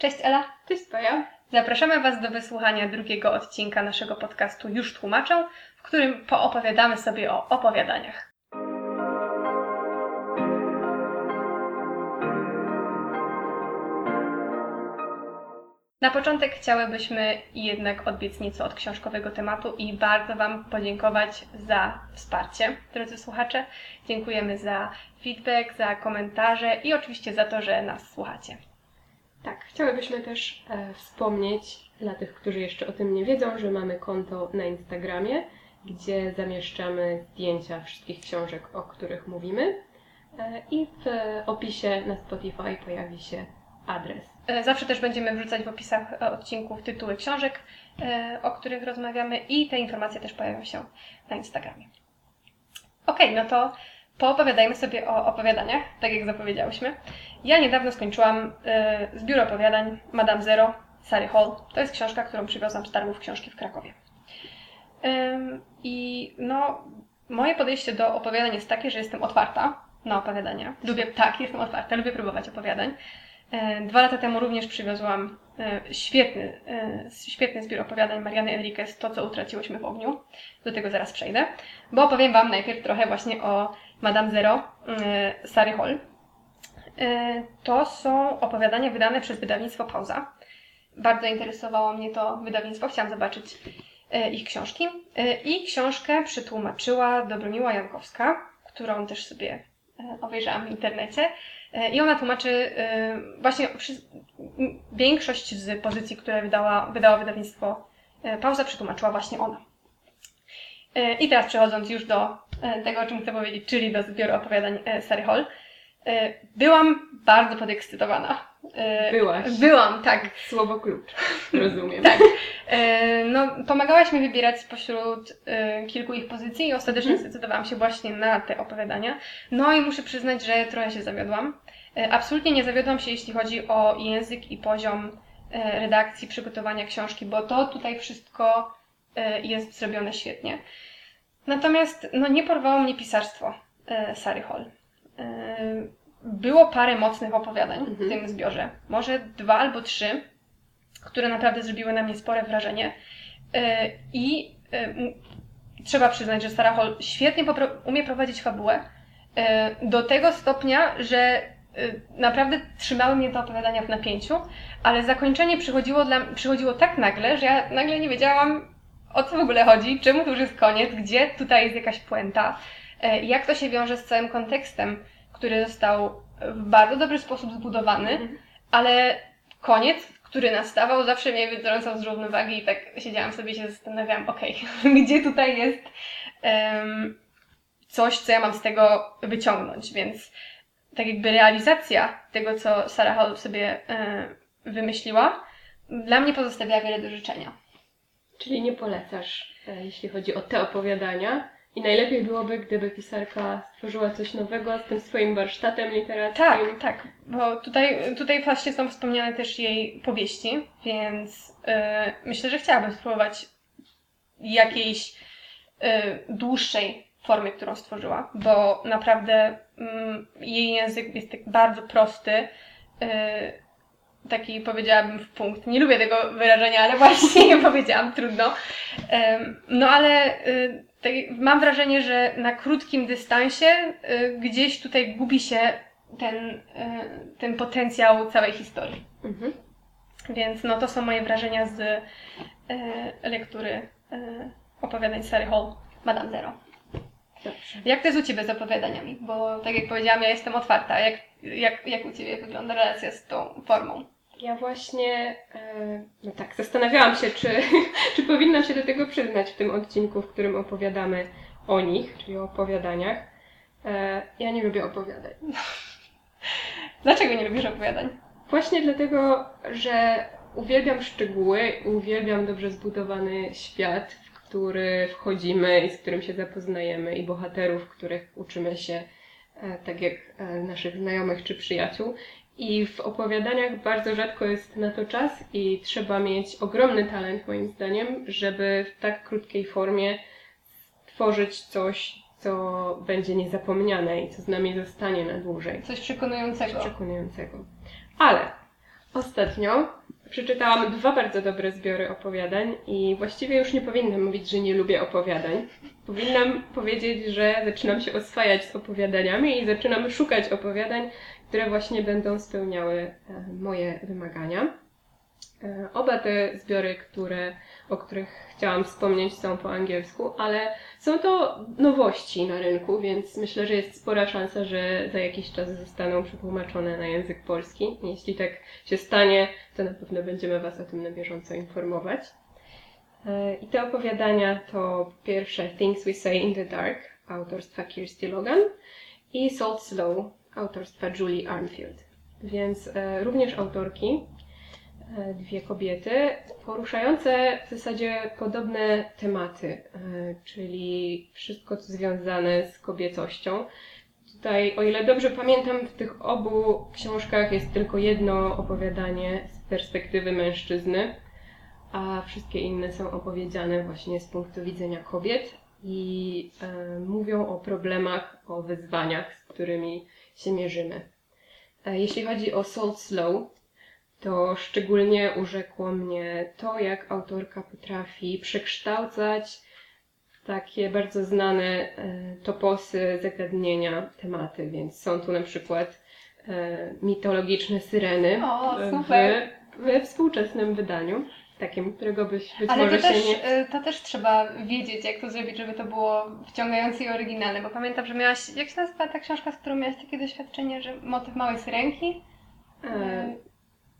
Cześć Ela. Cześć Paja. Zapraszamy Was do wysłuchania drugiego odcinka naszego podcastu Już Tłumaczę, w którym poopowiadamy sobie o opowiadaniach. Na początek chciałybyśmy jednak odbiec nieco od książkowego tematu i bardzo Wam podziękować za wsparcie, drodzy słuchacze. Dziękujemy za feedback, za komentarze i oczywiście za to, że nas słuchacie. Tak, chciałybyśmy też e, wspomnieć dla tych, którzy jeszcze o tym nie wiedzą, że mamy konto na Instagramie, gdzie zamieszczamy zdjęcia wszystkich książek, o których mówimy. E, I w opisie na Spotify pojawi się adres. E, Zawsze też będziemy wrzucać w opisach e, odcinków tytuły książek, e, o których rozmawiamy i te informacje też pojawią się na Instagramie. Okej, no to poopowiadajmy sobie o opowiadaniach, tak jak zapowiedziałyśmy. Ja niedawno skończyłam e, zbiór opowiadań Madame Zero Sary Hall. To jest książka, którą przywiozłam z targów książki w Krakowie. I no, moje podejście do opowiadań jest takie, że jestem otwarta na opowiadania. Lubię, tak, jestem otwarta, lubię próbować opowiadań. E, Dwa lata temu również przywiozłam e, świetny, e, świetny zbiór opowiadań Mariany Enriquez, To, co utraciłyśmy w ogniu. Do tego zaraz przejdę. Bo opowiem Wam najpierw trochę właśnie o Madame Zero e, Sary Hall. E, To są opowiadania wydane przez wydawnictwo Pauza. Bardzo interesowało mnie to wydawnictwo, chciałam zobaczyć e, ich książki. I książkę przetłumaczyła Dobromiła Jankowska, którą też sobie obejrzałam w internecie. I ona tłumaczy właśnie większość z pozycji, które wydała, wydało wydawnictwo Pauza, przetłumaczyła właśnie ona. I teraz przechodząc już do tego, o czym chcę powiedzieć, czyli do zbioru opowiadań e, Sary Hall. E, Byłam bardzo podekscytowana. E, Byłaś. Byłam, tak. Słowo klucz, rozumiem. Tak. E, No, pomagałaś mi wybierać spośród e, kilku ich pozycji i ostatecznie Mhm. zdecydowałam się właśnie na te opowiadania. No i muszę przyznać, że trochę się zawiodłam. E, Absolutnie nie zawiodłam się, jeśli chodzi o język i poziom e, redakcji, przygotowania książki, bo to tutaj wszystko e, jest zrobione świetnie. Natomiast no, nie porwało mnie pisarstwo e, Sary Hall. E, Było parę mocnych opowiadań w Mhm. tym zbiorze. Może dwa albo trzy, które naprawdę zrobiły na mnie spore wrażenie. E, I e, trzeba przyznać, że Sarah Hall świetnie umie prowadzić fabułę e, do tego stopnia, że e, naprawdę trzymały mnie te opowiadania w napięciu, ale zakończenie przychodziło, dla, przychodziło tak nagle, że ja nagle nie wiedziałam o co w ogóle chodzi, czemu tu już jest koniec, gdzie tutaj jest jakaś puenta, e, jak to się wiąże z całym kontekstem, który został w bardzo dobry sposób zbudowany, Mhm. ale koniec, który nastawał, zawsze mnie wytrącał z równowagi i tak siedziałam sobie i się zastanawiałam, okej, gdzie tutaj jest em, coś, co ja mam z tego wyciągnąć, więc tak jakby realizacja tego, co Sarah Hall sobie e, wymyśliła, dla mnie pozostawia wiele do życzenia. Czyli nie polecasz, e, jeśli chodzi o te opowiadania. I najlepiej byłoby, gdyby pisarka stworzyła coś nowego z tym swoim warsztatem literackim. Tak, tak, bo tutaj, tutaj właśnie są wspomniane też jej powieści, więc e, myślę, że chciałabym spróbować jakiejś e, dłuższej formy, którą stworzyła, bo naprawdę mm, jej język jest tak bardzo prosty, taki powiedziałabym w punkt. Nie lubię tego wyrażenia, ale właśnie powiedziałam, trudno. No ale y, mam wrażenie, że na krótkim dystansie y, gdzieś tutaj gubi się ten, y, ten potencjał całej historii. Mhm. Więc no to są moje wrażenia z lektury opowiadań Sary Hall, Madame Zero. Dobrze. Jak to jest u Ciebie z opowiadaniami? Bo tak jak powiedziałam, ja jestem otwarta. Jak, jak, jak u Ciebie wygląda relacja z tą formą? Ja właśnie, e, no tak, zastanawiałam się, czy, czy powinnam się do tego przyznać w tym odcinku, w którym opowiadamy o nich, czyli o opowiadaniach. E, ja nie lubię opowiadań. Dlaczego nie lubisz opowiadań? Właśnie dlatego, że uwielbiam szczegóły, uwielbiam dobrze zbudowany świat, który wchodzimy i z którym się zapoznajemy, i bohaterów, których uczymy się, e, tak jak e, naszych znajomych czy przyjaciół. I w opowiadaniach bardzo rzadko jest na to czas i trzeba mieć ogromny talent, moim zdaniem, żeby w tak krótkiej formie tworzyć coś, co będzie niezapomniane i co z nami zostanie na dłużej Coś przekonującego. przekonującego. Ale ostatnio przeczytałam dwa bardzo dobre zbiory opowiadań i właściwie już nie powinnam mówić, że nie lubię opowiadań. Powinnam powiedzieć, że zaczynam się oswajać z opowiadaniami i zaczynam szukać opowiadań, które właśnie będą spełniały e, moje wymagania. E, oba te zbiory, które, o których chciałam wspomnieć, są po angielsku, ale są to nowości na rynku, więc myślę, że jest spora szansa, że za jakiś czas zostaną przetłumaczone na język polski. Jeśli tak się stanie, to na pewno będziemy Was o tym na bieżąco informować. E, I te opowiadania to pierwsze Things We Say in the Dark autorstwa Kirsty Logan i Salt Slow autorstwa Julie Armfield. Więc e, również autorki, dwie kobiety, poruszające w zasadzie podobne tematy, czyli wszystko co związane z kobiecością. Tutaj, o ile dobrze pamiętam, w tych obu książkach jest tylko jedno opowiadanie z perspektywy mężczyzny a wszystkie inne są opowiedziane właśnie z punktu widzenia kobiet i e, mówią o problemach, o wyzwaniach, z którymi się mierzymy. E, jeśli chodzi o Salt Slow, to szczególnie urzekło mnie to, jak autorka potrafi przekształcać takie bardzo znane e, toposy, zagadnienia, tematy, więc są tu na przykład e, mitologiczne syreny O, w, we współczesnym wydaniu takim, którego byś być Ale może to też, się nie... y, to też trzeba wiedzieć, jak to zrobić, żeby to było wciągające i oryginalne, bo pamiętam, że miałaś, jak się nazywa ta książka, z którą miałaś takie doświadczenie, że motyw małej syrenki? E,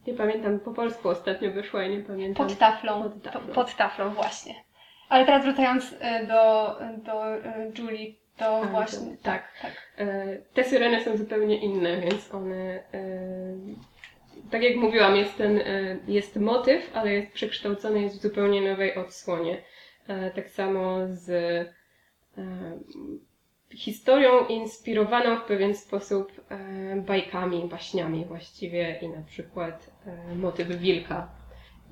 nie pamiętam, po polsku ostatnio wyszła i nie pamiętam. Pod taflą. Pod taflą. Po- Pod taflą, właśnie. Ale teraz wracając y, do, do y, Julie, to A, właśnie, to- tak, tak. E, te syreny są zupełnie inne, więc one... E, tak jak mówiłam, jest ten, e, jest motyw, ale jest przekształcony, jest w zupełnie nowej odsłonie. Tak samo z historią inspirowaną w pewien sposób e, bajkami, baśniami właściwie i na przykład e, motyw wilka.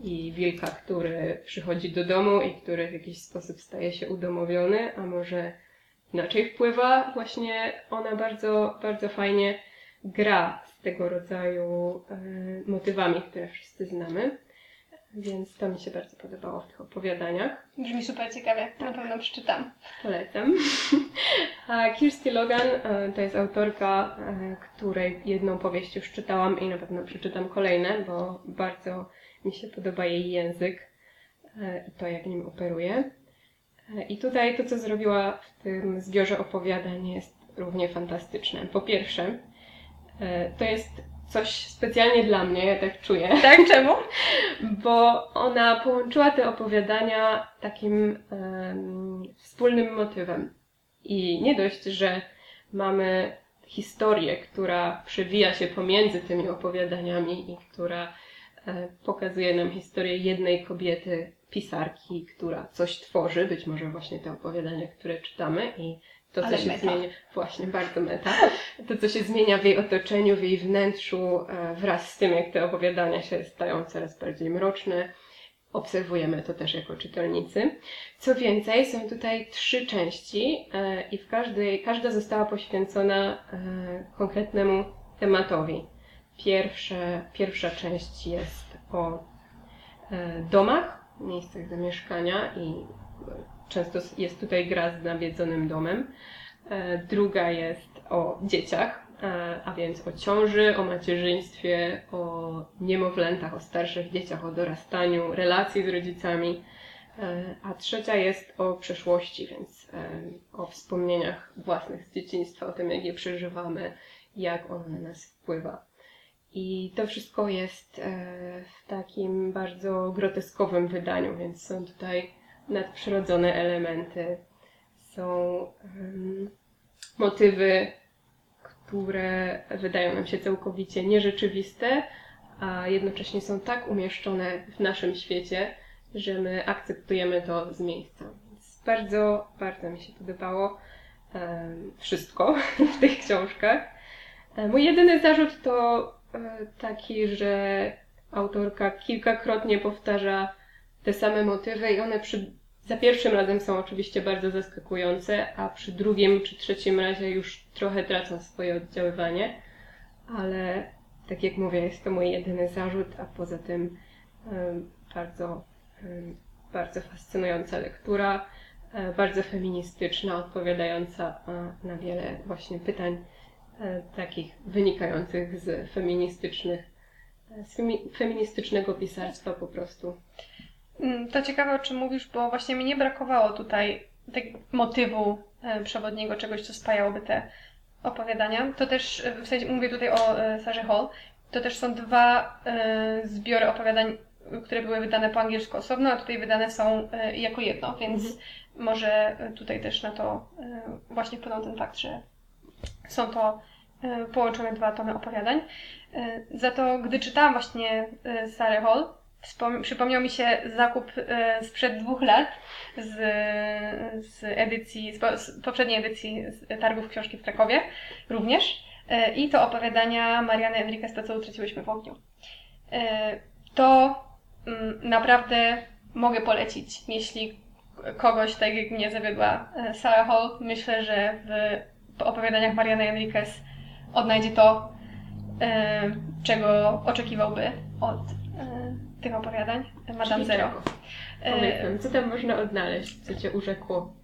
I wilka, który przychodzi do domu i który w jakiś sposób staje się udomowiony, a może inaczej wpływa. Właśnie ona bardzo, bardzo fajnie gra z tego rodzaju e, motywami, które wszyscy znamy. Więc to mi się bardzo podobało w tych opowiadaniach. Brzmi super ciekawie, na pewno przeczytam. Polecam. A Kirsty Logan e, to jest autorka, e, której jedną powieść już czytałam i na pewno przeczytam kolejne, bo bardzo mi się podoba jej język e, i to, jak nim operuje. I tutaj to, co zrobiła w tym zbiorze opowiadań jest równie fantastyczne. Po pierwsze, to jest coś specjalnie dla mnie, ja tak czuję Tak? Czemu? bo ona połączyła te opowiadania takim em, wspólnym motywem. I nie dość, że mamy historię, która przewija się pomiędzy tymi opowiadaniami i która e, pokazuje nam historię jednej kobiety, pisarki, która coś tworzy, być może właśnie te opowiadania, które czytamy i to, co Ale się meta. zmienia, właśnie bardzo meta, to, co się zmienia w jej otoczeniu, w jej wnętrzu, e, wraz z tym, jak te opowiadania się stają coraz bardziej mroczne. Obserwujemy to też jako czytelnicy. Co więcej, są tutaj trzy części e, i w każdej, każda została poświęcona e, konkretnemu tematowi. Pierwsze, pierwsza część jest o domach, miejscach zamieszkania i często jest tutaj gra z nawiedzonym domem. E, Druga jest o dzieciach, e, a więc o ciąży, o macierzyństwie, o niemowlętach, o starszych dzieciach, o dorastaniu, relacji z rodzicami. E, A trzecia jest o przeszłości, więc o wspomnieniach własnych z dzieciństwa, o tym, jak je przeżywamy, jak ono na nas wpływa. I to wszystko jest w takim bardzo groteskowym wydaniu, więc są tutaj nadprzyrodzone elementy, są em, motywy, które wydają nam się całkowicie nierzeczywiste, a jednocześnie są tak umieszczone w naszym świecie, że my akceptujemy to z miejsca. Więc bardzo, bardzo mi się podobało em, wszystko w tych książkach. E, Mój jedyny zarzut to e, taki, że autorka kilkakrotnie powtarza te same motywy i one przy, za pierwszym razem są oczywiście bardzo zaskakujące, a przy drugim czy trzecim razie już trochę tracą swoje oddziaływanie, ale tak jak mówię, jest to mój jedyny zarzut, a poza tym bardzo, bardzo fascynująca lektura, e, bardzo feministyczna, odpowiadająca na wiele właśnie pytań e, takich wynikających z feministycznych, e, z feministycznego pisarstwa po prostu. Mm, to ciekawe, o czym mówisz, bo właśnie mi nie brakowało tutaj tego motywu przewodniego, czegoś, co spajałoby te opowiadania. To też, w sensie mówię tutaj o Sarze Hall, to też są dwa zbiory opowiadań które były wydane po angielsku osobno, a tutaj wydane są e, jako jedno, więc mhm. może tutaj też na to e, właśnie wpłynął ten fakt, że są to e, połączone dwa tomy opowiadań. Za to, gdy czytałam właśnie Sarah Hall, przypomniał mi się zakup sprzed dwóch lat z, z edycji, z poprzedniej edycji targów książki w Krakowie również. I to opowiadania Mariany Enriquez, to co utraciłyśmy w ogniu. To Mm, naprawdę mogę polecić, jeśli kogoś, tak jak mnie zawiodła e, Sarah Hall, myślę, że w opowiadaniach Mariany Enriquez odnajdzie to, e, czego oczekiwałby od e, tych opowiadań Madame Zero. Powiedz co tam można odnaleźć, co Cię urzekło?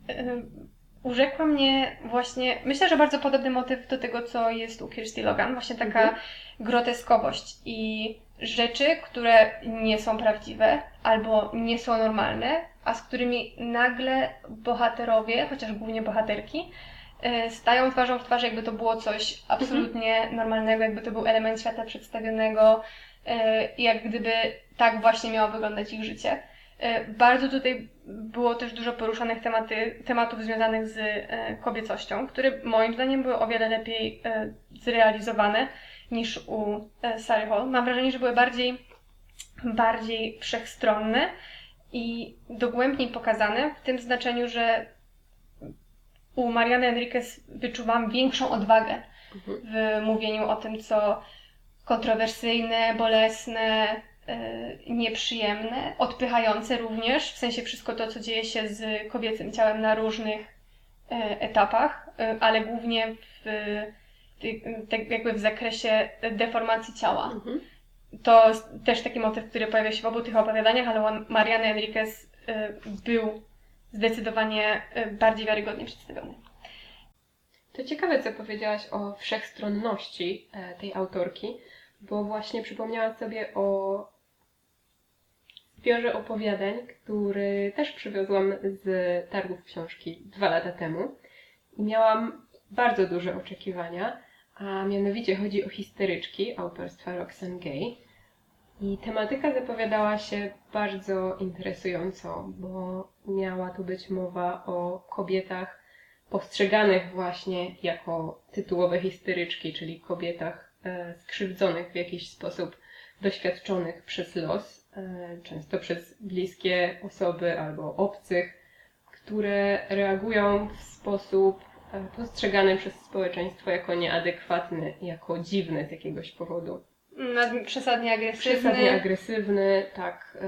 Urzekła mnie właśnie, myślę, że bardzo podobny motyw do tego, co jest u Kirsty Logan, właśnie taka mhm. groteskowość i rzeczy, które nie są prawdziwe albo nie są normalne, a z którymi nagle bohaterowie, chociaż głównie bohaterki, e, stają twarzą w twarz, jakby to było coś absolutnie mhm. normalnego, jakby to był element świata przedstawionego, e, jak gdyby tak właśnie miało wyglądać ich życie. E, bardzo tutaj było też dużo poruszanych tematy, tematów związanych z kobiecością, które moim zdaniem były o wiele lepiej zrealizowane niż u e, Sally Hall. Mam wrażenie, że były bardziej, bardziej wszechstronne i dogłębniej pokazane, w tym znaczeniu, że u Mariany Enriquez wyczuwam większą odwagę mhm. w mówieniu o tym, co kontrowersyjne, bolesne, e, nieprzyjemne, odpychające również, w sensie wszystko to, co dzieje się z kobiecym ciałem na różnych e, etapach, ale głównie w tak jakby w zakresie deformacji ciała. Mhm. To też taki motyw, który pojawia się w obu tych opowiadaniach, ale Mariany Enriquez był zdecydowanie bardziej wiarygodnie przedstawiony. To ciekawe, co powiedziałaś o wszechstronności e, tej autorki, bo właśnie przypomniałam sobie o zbiorze opowiadań, który też przywiozłam z targów książki dwa lata temu. I miałam bardzo duże oczekiwania, a mianowicie chodzi o histeryczki autorstwa Roxane Gay. I tematyka zapowiadała się bardzo interesująco, bo miała tu być mowa o kobietach postrzeganych właśnie jako tytułowe histeryczki, czyli kobietach e, skrzywdzonych w jakiś sposób, doświadczonych przez los, e, często przez bliskie osoby albo obcych, które reagują w sposób postrzegany przez społeczeństwo jako nieadekwatny, jako dziwny z jakiegoś powodu. Przesadnie agresywny. Przesadnie agresywny, tak.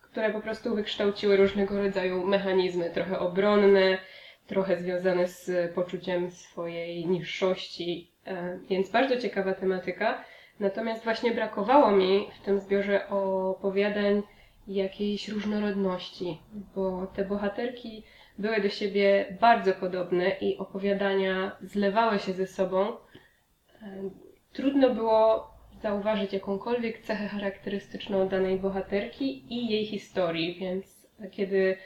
które po prostu wykształciły różnego rodzaju mechanizmy, trochę obronne, trochę związane z poczuciem swojej niższości, więc bardzo ciekawa tematyka. Natomiast właśnie brakowało mi w tym zbiorze opowiadań jakiejś różnorodności, bo te bohaterki były do siebie bardzo podobne i opowiadania zlewały się ze sobą. Trudno było zauważyć jakąkolwiek cechę charakterystyczną danej bohaterki i jej historii, więc kiedy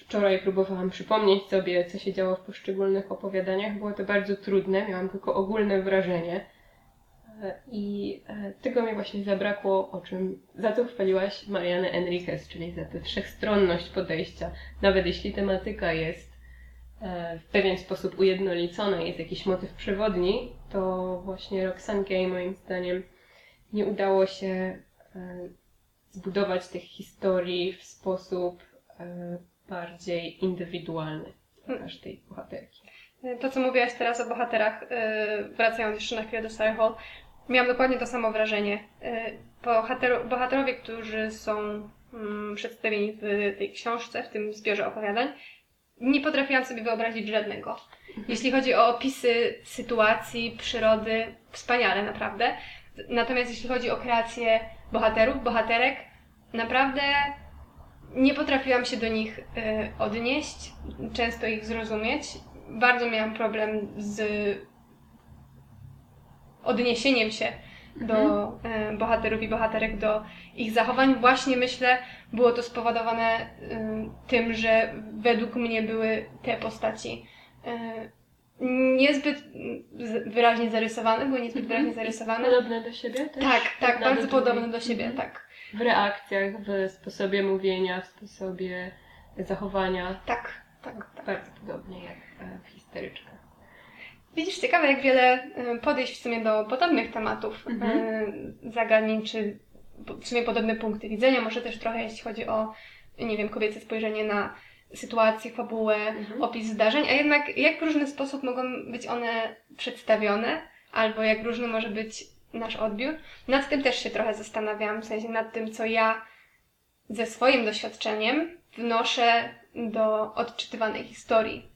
wczoraj próbowałam przypomnieć sobie, co się działo w poszczególnych opowiadaniach, było to bardzo trudne, miałam tylko ogólne wrażenie. I e, tego mi właśnie zabrakło, o czym, za co chwaliłaś Marianę Enriquez, czyli za tę wszechstronność podejścia. Nawet jeśli tematyka jest e, w pewien sposób ujednolicona, jest jakiś motyw przewodni, to właśnie Roxane Gay moim zdaniem nie udało się e, zbudować tych historii w sposób bardziej indywidualny dla każdej bohaterki. To, co mówiłaś teraz o bohaterach, wracając jeszcze na chwilę do Sarah Hall, Miałam dokładnie to samo wrażenie. E, bohater, bohaterowie, którzy są mm, przedstawieni w tej książce, w tym zbiorze opowiadań, nie potrafiłam sobie wyobrazić żadnego. Jeśli chodzi o opisy sytuacji, przyrody, wspaniale naprawdę. natomiast jeśli chodzi o kreację bohaterów, bohaterek, naprawdę nie potrafiłam się do nich y, odnieść, często ich zrozumieć. Bardzo miałam problem z odniesieniem się do y, bohaterów i bohaterek, do ich zachowań. Właśnie myślę, było to spowodowane y, tym, że według mnie były te postaci niezbyt wyraźnie zarysowane, były niezbyt Mhm. wyraźnie zarysowane. Podobne do siebie też? Tak, tak, Jedna bardzo do podobne do siebie, Mhm. tak. W reakcjach, w sposobie mówienia, w sposobie zachowania. Tak, tak, tak. Bardzo podobnie jak e, w histeryczkach. Widzisz, ciekawe jak wiele y, podejść w sumie do podobnych tematów, Mhm. y, zagadnień, czy w sumie podobne punkty widzenia, może też trochę jeśli chodzi o, nie wiem, kobiece spojrzenie na sytuację, fabułę, Mhm. opis zdarzeń, a jednak jak w różny sposób mogą być one przedstawione, albo jak różny może być nasz odbiór. Nad tym też się trochę zastanawiałam, w sensie nad tym, co ja ze swoim doświadczeniem wnoszę do odczytywanej historii.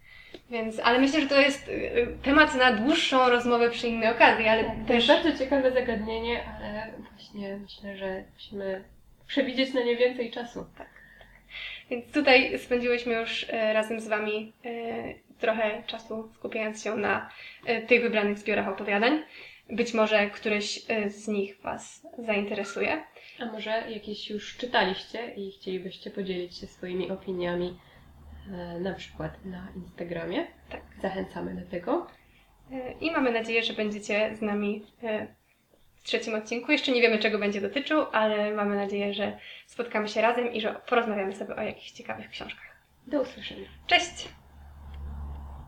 Więc, ale myślę, że to jest y, y, temat na dłuższą rozmowę przy innej okazji, ale To jest też bardzo ciekawe zagadnienie, ale właśnie myślę, że musimy przewidzieć na nie więcej czasu. Więc tutaj spędziłyśmy już e, razem z Wami trochę czasu skupiając się na tych wybranych zbiorach opowiadań. Być może któryś e, z nich Was zainteresuje. A może jakieś już czytaliście i chcielibyście podzielić się swoimi opiniami e, na przykład na Instagramie? Tak. Zachęcamy do tego. E, I mamy nadzieję, że będziecie z nami e, w trzecim odcinku. Jeszcze nie wiemy, czego będzie dotyczył, ale mamy nadzieję, że spotkamy się razem i że porozmawiamy sobie o jakichś ciekawych książkach. Do usłyszenia. Cześć!